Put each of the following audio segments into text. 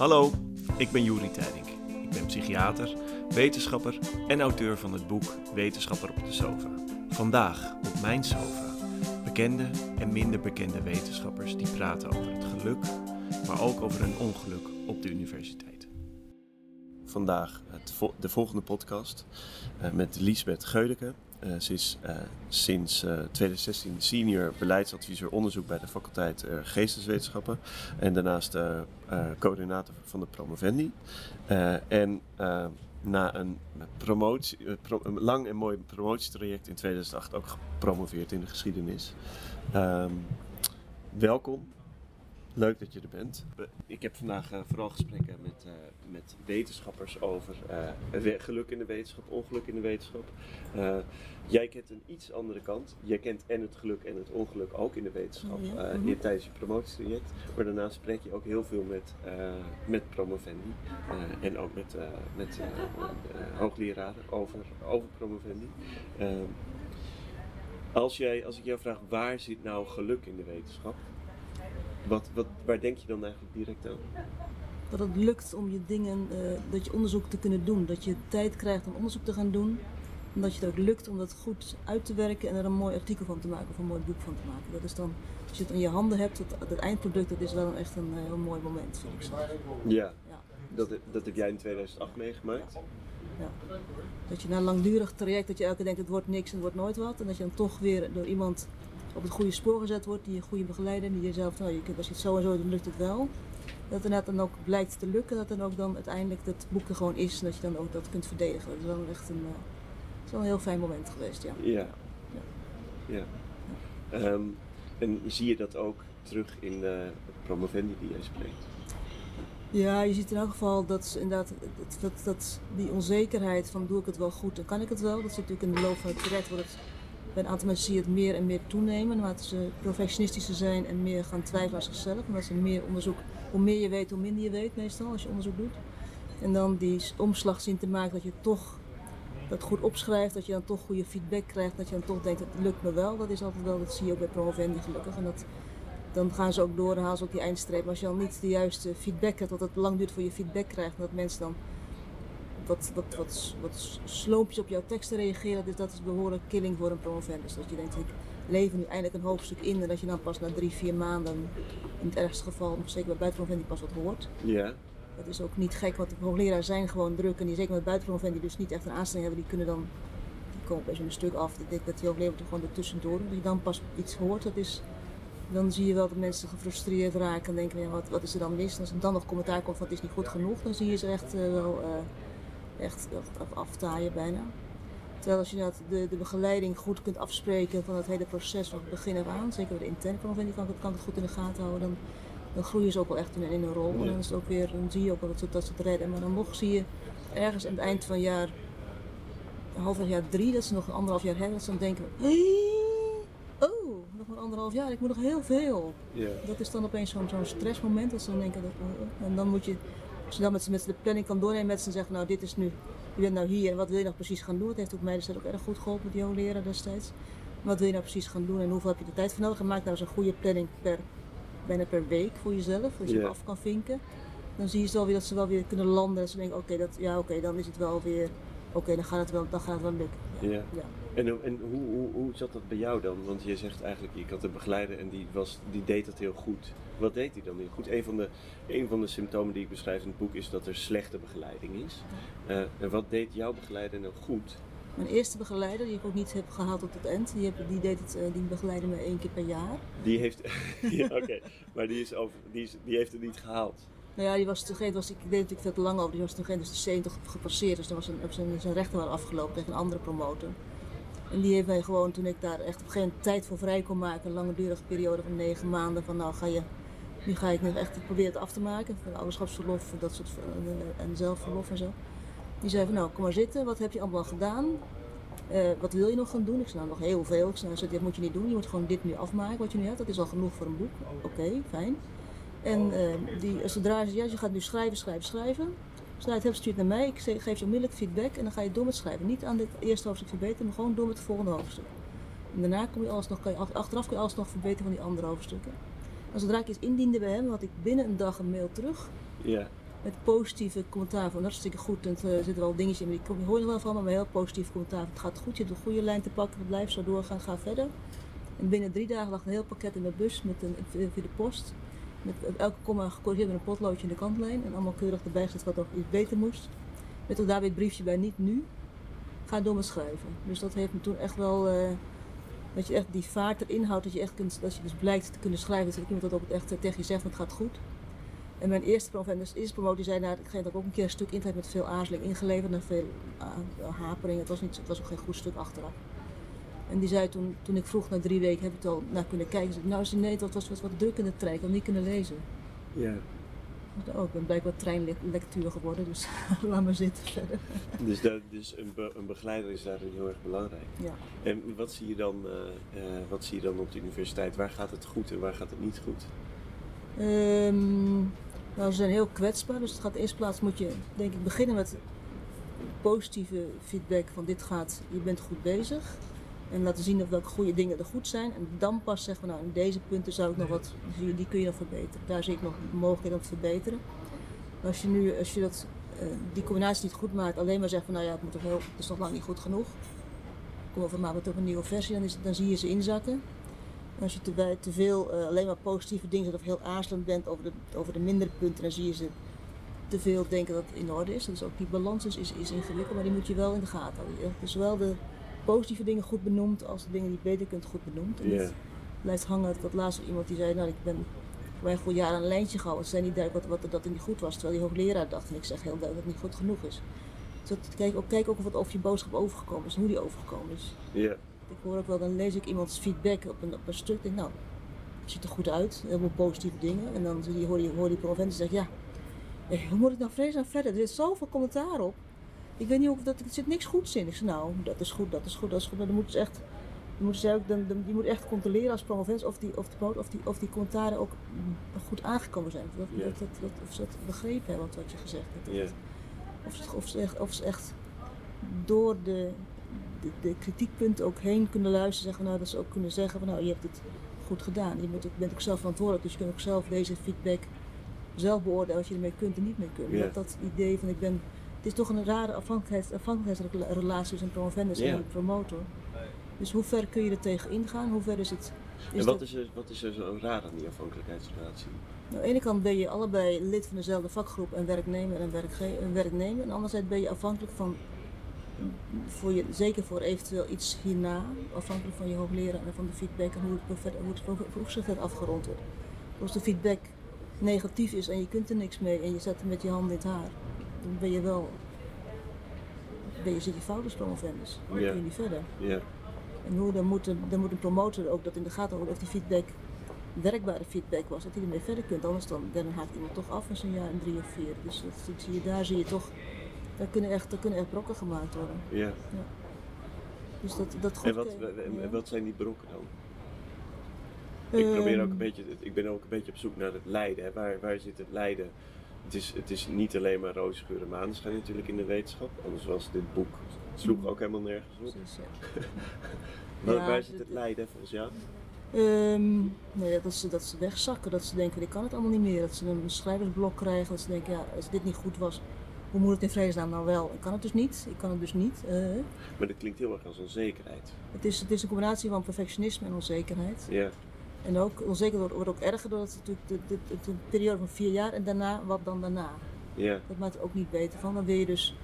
Hallo, ik ben Juri Tijdink. Ik ben psychiater, wetenschapper en auteur van het boek Wetenschapper op de Sofa. Vandaag op mijn sofa bekende en minder bekende wetenschappers die praten over het geluk, maar ook over een ongeluk op de universiteit. Vandaag het de volgende podcast uh, met Liesbeth Geudeke. Uh, ze is uh, sinds 2016 senior beleidsadviseur onderzoek bij de faculteit Geesteswetenschappen en daarnaast coördinator van de promovendi. en na een, promotie, pro, een lang en mooi promotietraject in 2008 ook gepromoveerd in de geschiedenis. Um, welkom Leuk dat je er bent. Ik heb vandaag uh, vooral gesprekken met, uh, met wetenschappers over uh, geluk in de wetenschap, ongeluk in de wetenschap. jij kent een iets andere kant. Jij kent en het geluk en het ongeluk ook in de wetenschap mm -hmm. tijdens je promotietraject. Maar daarnaast spreek je ook heel veel met, met promovendi en ook met, met hoogleraren over, over promovendi. als, jij, als ik jou vraag waar zit nou geluk in de wetenschap? Wat, wat, waar denk je dan eigenlijk direct aan? Dat het lukt om je dingen, uh, dat je onderzoek te kunnen doen. Dat je tijd krijgt om onderzoek te gaan doen. En dat je het ook lukt om dat goed uit te werken en er een mooi artikel van te maken of een mooi boek van te maken. Dat is dan, als je het in je handen hebt, het, het eindproduct, dat is wel echt een heel mooi moment, vind ik zo. Ja, ja. Dat, dat heb jij in 2008 meegemaakt? Ja. Dat je na een langdurig traject, dat je elke keer denkt het wordt niks en het wordt nooit wat. En dat je dan toch weer door iemand op het goede spoor gezet wordt, die een goede begeleider, die jezelf, nou, je kunt, als je het zo en zo dan lukt het wel. Dat het dan ook blijkt te lukken, dat dan ook dan uiteindelijk het boek er gewoon is en dat je dan ook dat kunt verdedigen. Dat is wel echt een, uh, is wel een heel fijn moment geweest, ja. Ja. ja. ja. Um, en zie je dat ook terug in de promovendi die jij spreekt? Ja, je ziet in elk geval dat inderdaad dat, dat, dat, die onzekerheid van doe ik het wel goed en kan ik het wel. Dat zit natuurlijk in de loop van het traject wordt het bij een aantal mensen zie je het meer en meer toenemen, naarmate ze perfectionistischer zijn en meer gaan twijfelen aan zichzelf. Omdat ze meer onderzoek, hoe meer je weet, hoe minder je weet meestal als je onderzoek doet. En dan die omslag zien te maken dat je toch dat goed opschrijft, dat je dan toch goede feedback krijgt, dat je dan toch denkt, het lukt me wel. Dat is altijd wel, dat zie je ook bij promovendi gelukkig. En dat, dan gaan ze ook door en halen ze ook die eindstreep. Maar als je dan niet de juiste feedback hebt, dat het lang duurt voor je feedback krijgt, dat mensen dan wat, wat, wat, wat sloompjes op jouw teksten reageren, dus dat is behoorlijk killing voor een promovendus. Dat je denkt, ik lever nu eindelijk een hoofdstuk in en dat je dan pas na drie, vier maanden, in het ergste geval, zeker bij buitenpromovendi pas wat hoort. Ja. Dat is ook niet gek, want de hoogleraren zijn gewoon druk en die zeker met buitenpromovendi dus niet echt een aanstelling hebben, die kunnen dan, die komen opeens een stuk af. Ik denk dat die hoogleraar er gewoon ertussendoor, dat je dan pas iets hoort, dat is dan zie je wel dat mensen gefrustreerd raken en denken, ja, wat, wat is er dan mis? En als er dan nog commentaar komt van het is niet goed genoeg, dan zie je ze echt uh, wel uh, echt, aftaaien bijna. Terwijl als je de, de begeleiding goed kunt afspreken van het hele proces van het begin af aan, zeker de interne promovendi kan, kan het goed in de gaten houden, dan, dan groeien ze ook wel echt in, in een rol. En dan, is het ook weer, dan zie je ook wel dat ze, dat ze het redden. Maar dan nog zie je ergens aan het eind van jaar, half jaar drie, dat ze nog een anderhalf jaar hebben, dat ze dan denken, oh, nog maar anderhalf jaar, ik moet nog heel veel. Yeah. Dat is dan opeens zo'n zo'n stressmoment, dat ze dan denken, dat, en dan moet je als je dan met, met de planning kan doornemen met ze en zeggen, nou dit is nu, je bent nou hier en wat wil je nog precies gaan doen? Het heeft ook mij dus ook erg goed geholpen, die leren destijds. Wat wil je nou precies gaan doen en hoeveel heb je de tijd voor nodig? En maak nou eens een goede planning per, bijna per week voor jezelf, dat je yeah. af kan vinken. Dan zie je zo weer dat ze wel weer kunnen landen en ze denken, oké, dat ja, oké, dan is het wel weer, oké, dan gaat het wel, dan gaat het wel lukken. Ja. ja. En, en hoe, hoe, hoe zat dat bij jou dan? Want je zegt eigenlijk, ik had een begeleider en die, was, die deed dat heel goed. Wat deed hij dan heel goed? Een van, de, een van de symptomen die ik beschrijf in het boek is dat er slechte begeleiding is. Uh, en wat deed jouw begeleider nou goed? Mijn eerste begeleider, die ik ook niet heb gehaald tot het eind, die, heb, die, deed het, uh, die begeleidde me één keer per jaar. Die heeft, ja, oké, maar die, is over, die, is, die heeft het niet gehaald. Nou ja, die was toen was, ik deed natuurlijk veel te lang over, die was toen geen dus de 70 gepasseerd, dus dan was zijn, zijn, zijn rechten waren afgelopen tegen een andere promotor. En die heeft mij gewoon, toen ik daar echt op een moment tijd voor vrij kon maken, een langdurige periode van negen maanden, van nou ga je, nu ga ik nu echt proberen het af te maken, van ouderschapsverlof, dat soort, en zelfverlof en zo. Die zei van nou, kom maar zitten, wat heb je allemaal gedaan? Uh, wat wil je nog gaan doen? Ik zei nou nog heel veel. Ik zei, nou, dat moet je niet doen, je moet gewoon dit nu afmaken wat je nu hebt, dat is al genoeg voor een boek. Oké, fijn. En uh, die, zodra ze, ja, je gaat nu schrijven, schrijven, schrijven. Zodra je het hebt, stuur het naar mij. Ik geef je onmiddellijk feedback en dan ga je door met schrijven. Niet aan dit eerste hoofdstuk verbeteren, maar gewoon door met het volgende hoofdstuk. En daarna kom je alles nog, kan je, achteraf kun je alles nog verbeteren van die andere hoofdstukken. En zodra ik iets indiende bij hem, had ik binnen een dag een mail terug. Ja. met positieve commentaar van hartstikke goed. En er zitten wel dingetjes in, die hoor je wel van, maar heel positief commentaar. Het gaat goed, je hebt een goede lijn te pakken, blijf zo doorgaan, ga verder. En binnen drie dagen lag een heel pakket in de bus met een, via de post. Met elke komma gecorrigeerd met een potloodje in de kantlijn. En allemaal keurig erbij gezet wat nog iets beter moest. Met ook daarbij het briefje bij niet nu. Ga door met schrijven. Dus dat heeft me toen echt wel. Uh, dat je echt die vaart erin houdt. Dat je echt kunt, dat je dus blijkt te kunnen schrijven. Dat iemand dat ook echt tegen je zegt, want het gaat goed. En mijn eerste promovendus, eerste promotie zei, nou, ik heb ook een keer een stuk internet met veel aarzeling ingeleverd en veel uh, haperingen. Het was, niet, het was ook geen goed stuk achteraf. En die zei toen, toen ik vroeg na drie weken, heb ik het al naar kunnen kijken. Zei, nou, nee, dat was wat, wat druk in de trein, ik had niet kunnen lezen. Ja. Oh, ik ben blijkbaar treinlectuur geworden, dus laat maar zitten verder. Dus, dat, dus een, be, een begeleider is daar heel erg belangrijk. Ja. En wat zie, je dan, uh, uh, wat zie je dan op de universiteit? Waar gaat het goed en waar gaat het niet goed? Um, nou, ze zijn heel kwetsbaar, dus het gaat eerst plaats moet je denk ik beginnen met positieve feedback van dit gaat, je bent goed bezig. En laten zien of welke goede dingen er goed zijn. En dan pas zeggen we, nou in deze punten zou ik nog wat, die kun je nog verbeteren. Daar zie ik nog mogelijkheden om te verbeteren. Maar als je nu, als je dat, uh, die combinatie niet goed maakt, alleen maar zegt van nou ja, het, moet toch heel, het is nog lang niet goed genoeg. Kom over maar met een nieuwe versie, dan, is, dan zie je ze inzakken. En als je te, te veel uh, alleen maar positieve dingen zegt of heel aarzelend bent over de, over de mindere punten, dan zie je ze te veel denken dat het in orde is. Dus ook die balans is, is, is ingewikkeld, maar die moet je wel in de gaten houden. Dus zowel de positieve dingen goed benoemd als de dingen die je beter kunt goed benoemd. En Yeah. het blijft hangen. Ik had laatst iemand die zei, nou ik ben voor mij een jaar aan een lijntje gehouden. Het zei niet duidelijk wat, wat dat er niet goed was. Terwijl die hoogleraar dacht, en ik zeg heel duidelijk dat het niet goed genoeg is. Dus dat, kijk, ook, kijk ook of, het, of je boodschap overgekomen is en hoe die overgekomen is. Ja. Ik hoor ook wel, dan lees ik iemands feedback op een, op een stuk. denk nou, het ziet er goed uit. Veel positieve dingen. En dan je, hoor je, hoor die promovent zeggen, ja, eh, hoe moet ik nou vrezen verder? Er zit zoveel commentaar op. Ik weet niet of dat, er zit niks goeds in. Ik zei, nou, dat is goed, dat is goed, dat is goed. Maar dan moeten ze echt, dan moeten ze ook, dan, dan, je moet echt controleren als promovent of die, of, de, of, die, of die commentaren ook goed aangekomen zijn. Of, dat, dat, dat, dat- of ze het begrepen hebben wat, wat je gezegd hebt. Of, ze, of, ze echt, of ze echt door de, de, de kritiekpunten ook heen kunnen luisteren. Zeggen, nou, dat ze ook kunnen zeggen van nou, je hebt het goed gedaan. Je bent ook, bent ook zelf verantwoordelijk, dus je kunt ook zelf deze feedback zelf beoordelen als je ermee kunt en niet mee kunt. Dat, dat idee van ik ben. Het is toch een rare afhankelijkheids, afhankelijkheidsrelatie tussen promovendus Ja. en promotor. Dus hoe ver kun je er tegen ingaan? Hoe ver is het? En is wat dat- is, er, wat is er zo raar aan die afhankelijkheidsrelatie? nou, aan de ene kant ben je allebei lid van dezelfde vakgroep en werknemer en, werkge- en werknemer. En anderzijds ben je afhankelijk van, voor je, zeker voor eventueel iets hierna, afhankelijk van je hoogleraar en van de feedback en hoe het, hoe het pro- proefschrift werd afgerond wordt. Als de feedback negatief is en je kunt er niks mee en je zet hem met je handen in het haar, dan ben je wel, ben je, zit je fout als promovendus. Dan Ja. kun je niet verder. Ja. En hoe, dan, moet een, dan moet een promotor ook dat in de gaten houden of die feedback werkbare feedback was, dat hij ermee verder kunt. Anders dan, dan haakt iemand toch af in zo'n jaar en drie of vier. Dus dat, dat zie je, daar zie je toch, daar kunnen echt, daar kunnen echt brokken gemaakt worden. ja. Dus dat, dat goed En wat, en ja. wat zijn die brokken dan? Ik probeer ook Ehm, een beetje, ik ben ook een beetje op zoek naar het lijden. Hè. Waar, waar zit het lijden? Het is, het is niet alleen maar roze geur en maneschijn natuurlijk in de wetenschap. Anders was dit boek, sloeg ook helemaal nergens op. precies, ja. Waar, Ja, waar zit het lijden volgens jou? Ehm, ja, dat, ze, dat ze wegzakken, dat ze denken, ik kan het allemaal niet meer. Dat ze een schrijversblok krijgen, dat ze denken, ja, als dit niet goed was, hoe moet het in vredesnaam nou wel? Ik kan het dus niet, ik kan het dus niet. eh. Maar dat klinkt heel erg als onzekerheid. het, is, het is een combinatie van perfectionisme en onzekerheid. Ja, En ook onzekerheid wordt, wordt ook erger doordat het natuurlijk de, de, de, de periode van vier jaar en daarna, wat dan daarna? ja, Dat maakt het ook niet beter van. Dan wil je dus,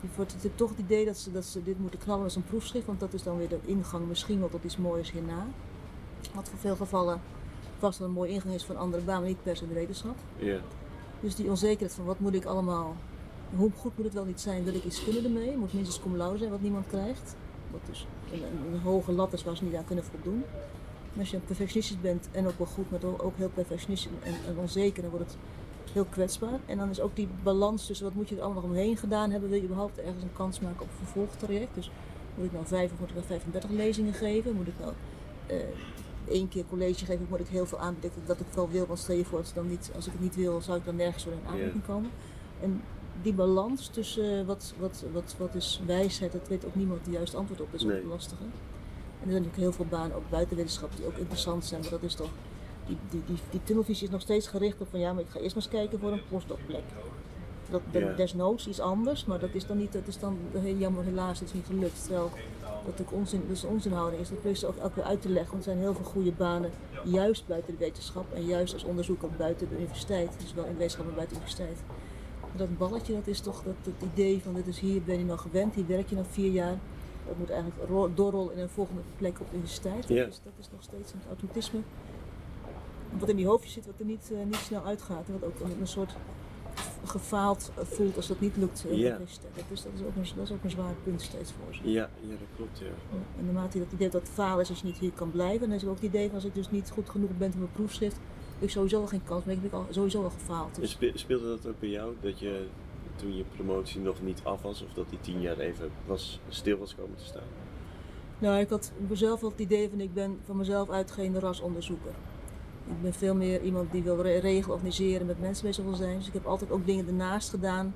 je wordt het toch het idee dat ze, dat ze dit moeten knallen als een proefschrift, want dat is dan weer de ingang misschien wel tot iets moois hierna. Wat voor veel gevallen vast wel een mooie ingang is een andere baan, maar niet per se de wetenschap. ja, Dus die onzekerheid van wat moet ik allemaal, hoe goed moet het wel niet zijn, wil ik iets kunnen ermee? Moet minstens cum laude zijn wat niemand krijgt. Wat dus een, een, een hoge lat is waar ze niet aan kunnen voldoen. Als je perfectionistisch bent en ook wel goed, maar ook ook heel perfectionistisch en, en onzeker, dan wordt het heel kwetsbaar. En dan is ook die balans tussen wat moet je er allemaal nog omheen gedaan hebben, wil je überhaupt ergens een kans maken op een vervolgtraject. Dus moet ik nou vijf of moet ik nou 35 lezingen geven? Moet ik nou eh, één keer college geven? Of moet ik heel veel aanbieden dat ik het wel wil? Want stel je voor, het dan niet, als ik het niet wil, zou ik dan nergens voor in aanmerking komen. En die balans tussen eh, wat, wat, wat, wat is wijsheid, dat weet ook niemand het juiste antwoord op. Dat is ook Nee. lastige. En er zijn natuurlijk heel veel banen, ook buiten wetenschap, die ook interessant zijn. Maar dat is toch, die, die, die, die tunnelvisie is nog steeds gericht op van ja, maar ik ga eerst maar eens kijken voor een postdocplek. Dat, dat Ja. desnoods iets anders, maar dat is dan niet, dat is dan heel jammer helaas, het is niet gelukt. Terwijl dat ook onzin, dus onzinhouding is. Dat probeer je ook elke keer uit te leggen, want er zijn heel veel goede banen, juist buiten de wetenschap en juist als onderzoeker buiten de universiteit. Dus wel in wetenschap, maar buiten de universiteit. Maar dat balletje, dat is toch dat, het idee van dit is hier ben je nou gewend, hier werk je nou vier jaar. Dat moet eigenlijk ro- doorrollen in een volgende plek op de universiteit. Ja. Dat, is, dat is nog steeds een automatisme. Wat in die hoofdjes zit, wat er niet, eh, niet snel uitgaat. En wat ook een, een soort gefaald voelt als dat niet lukt. eh, Ja. universiteit. Dat, is, dat, is ook een, dat is ook een zwaar punt steeds voor ze. Ja, ja, dat klopt, ja. En naarmate je dat idee dat het falen is als je niet hier kan blijven, dan is er ook het idee van als ik dus niet goed genoeg ben voor mijn proefschrift, heb ik sowieso al geen kans heb ik al, sowieso al gefaald. Dus, spe- speelde dat ook bij jou, dat je toen je promotie nog niet af was, of dat die tien jaar even was, stil was komen te staan? nou, ik had mezelf wel het idee van ik ben van mezelf uit geen rasonderzoeker. Ik ben veel meer iemand die wil re- regelen, organiseren, met mensen bezig wil zijn. Dus ik heb altijd ook dingen ernaast gedaan.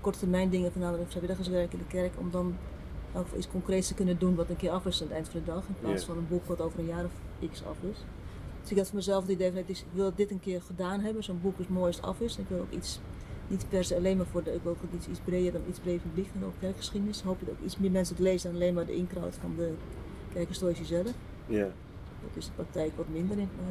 Korte termijn dingen, van nou, vrijwilligerswerk in de kerk, om dan ook iets concreets te kunnen doen wat een keer af is aan het eind van de dag. In plaats van een boek wat over een jaar of x af is. Dus ik had voor mezelf het idee van ik wil dit een keer gedaan hebben. Zo'n boek is mooi als het af is. Ik wil ook iets, niet per se alleen maar voor de, ik wil ook iets, iets breder dan iets breder publiek en ook kerkgeschiedenis. Hoop dat ook iets meer mensen het lezen dan alleen maar de inkraut van de kerkhistorische zelf. Ja. Dat is de praktijk wat minder in, eh,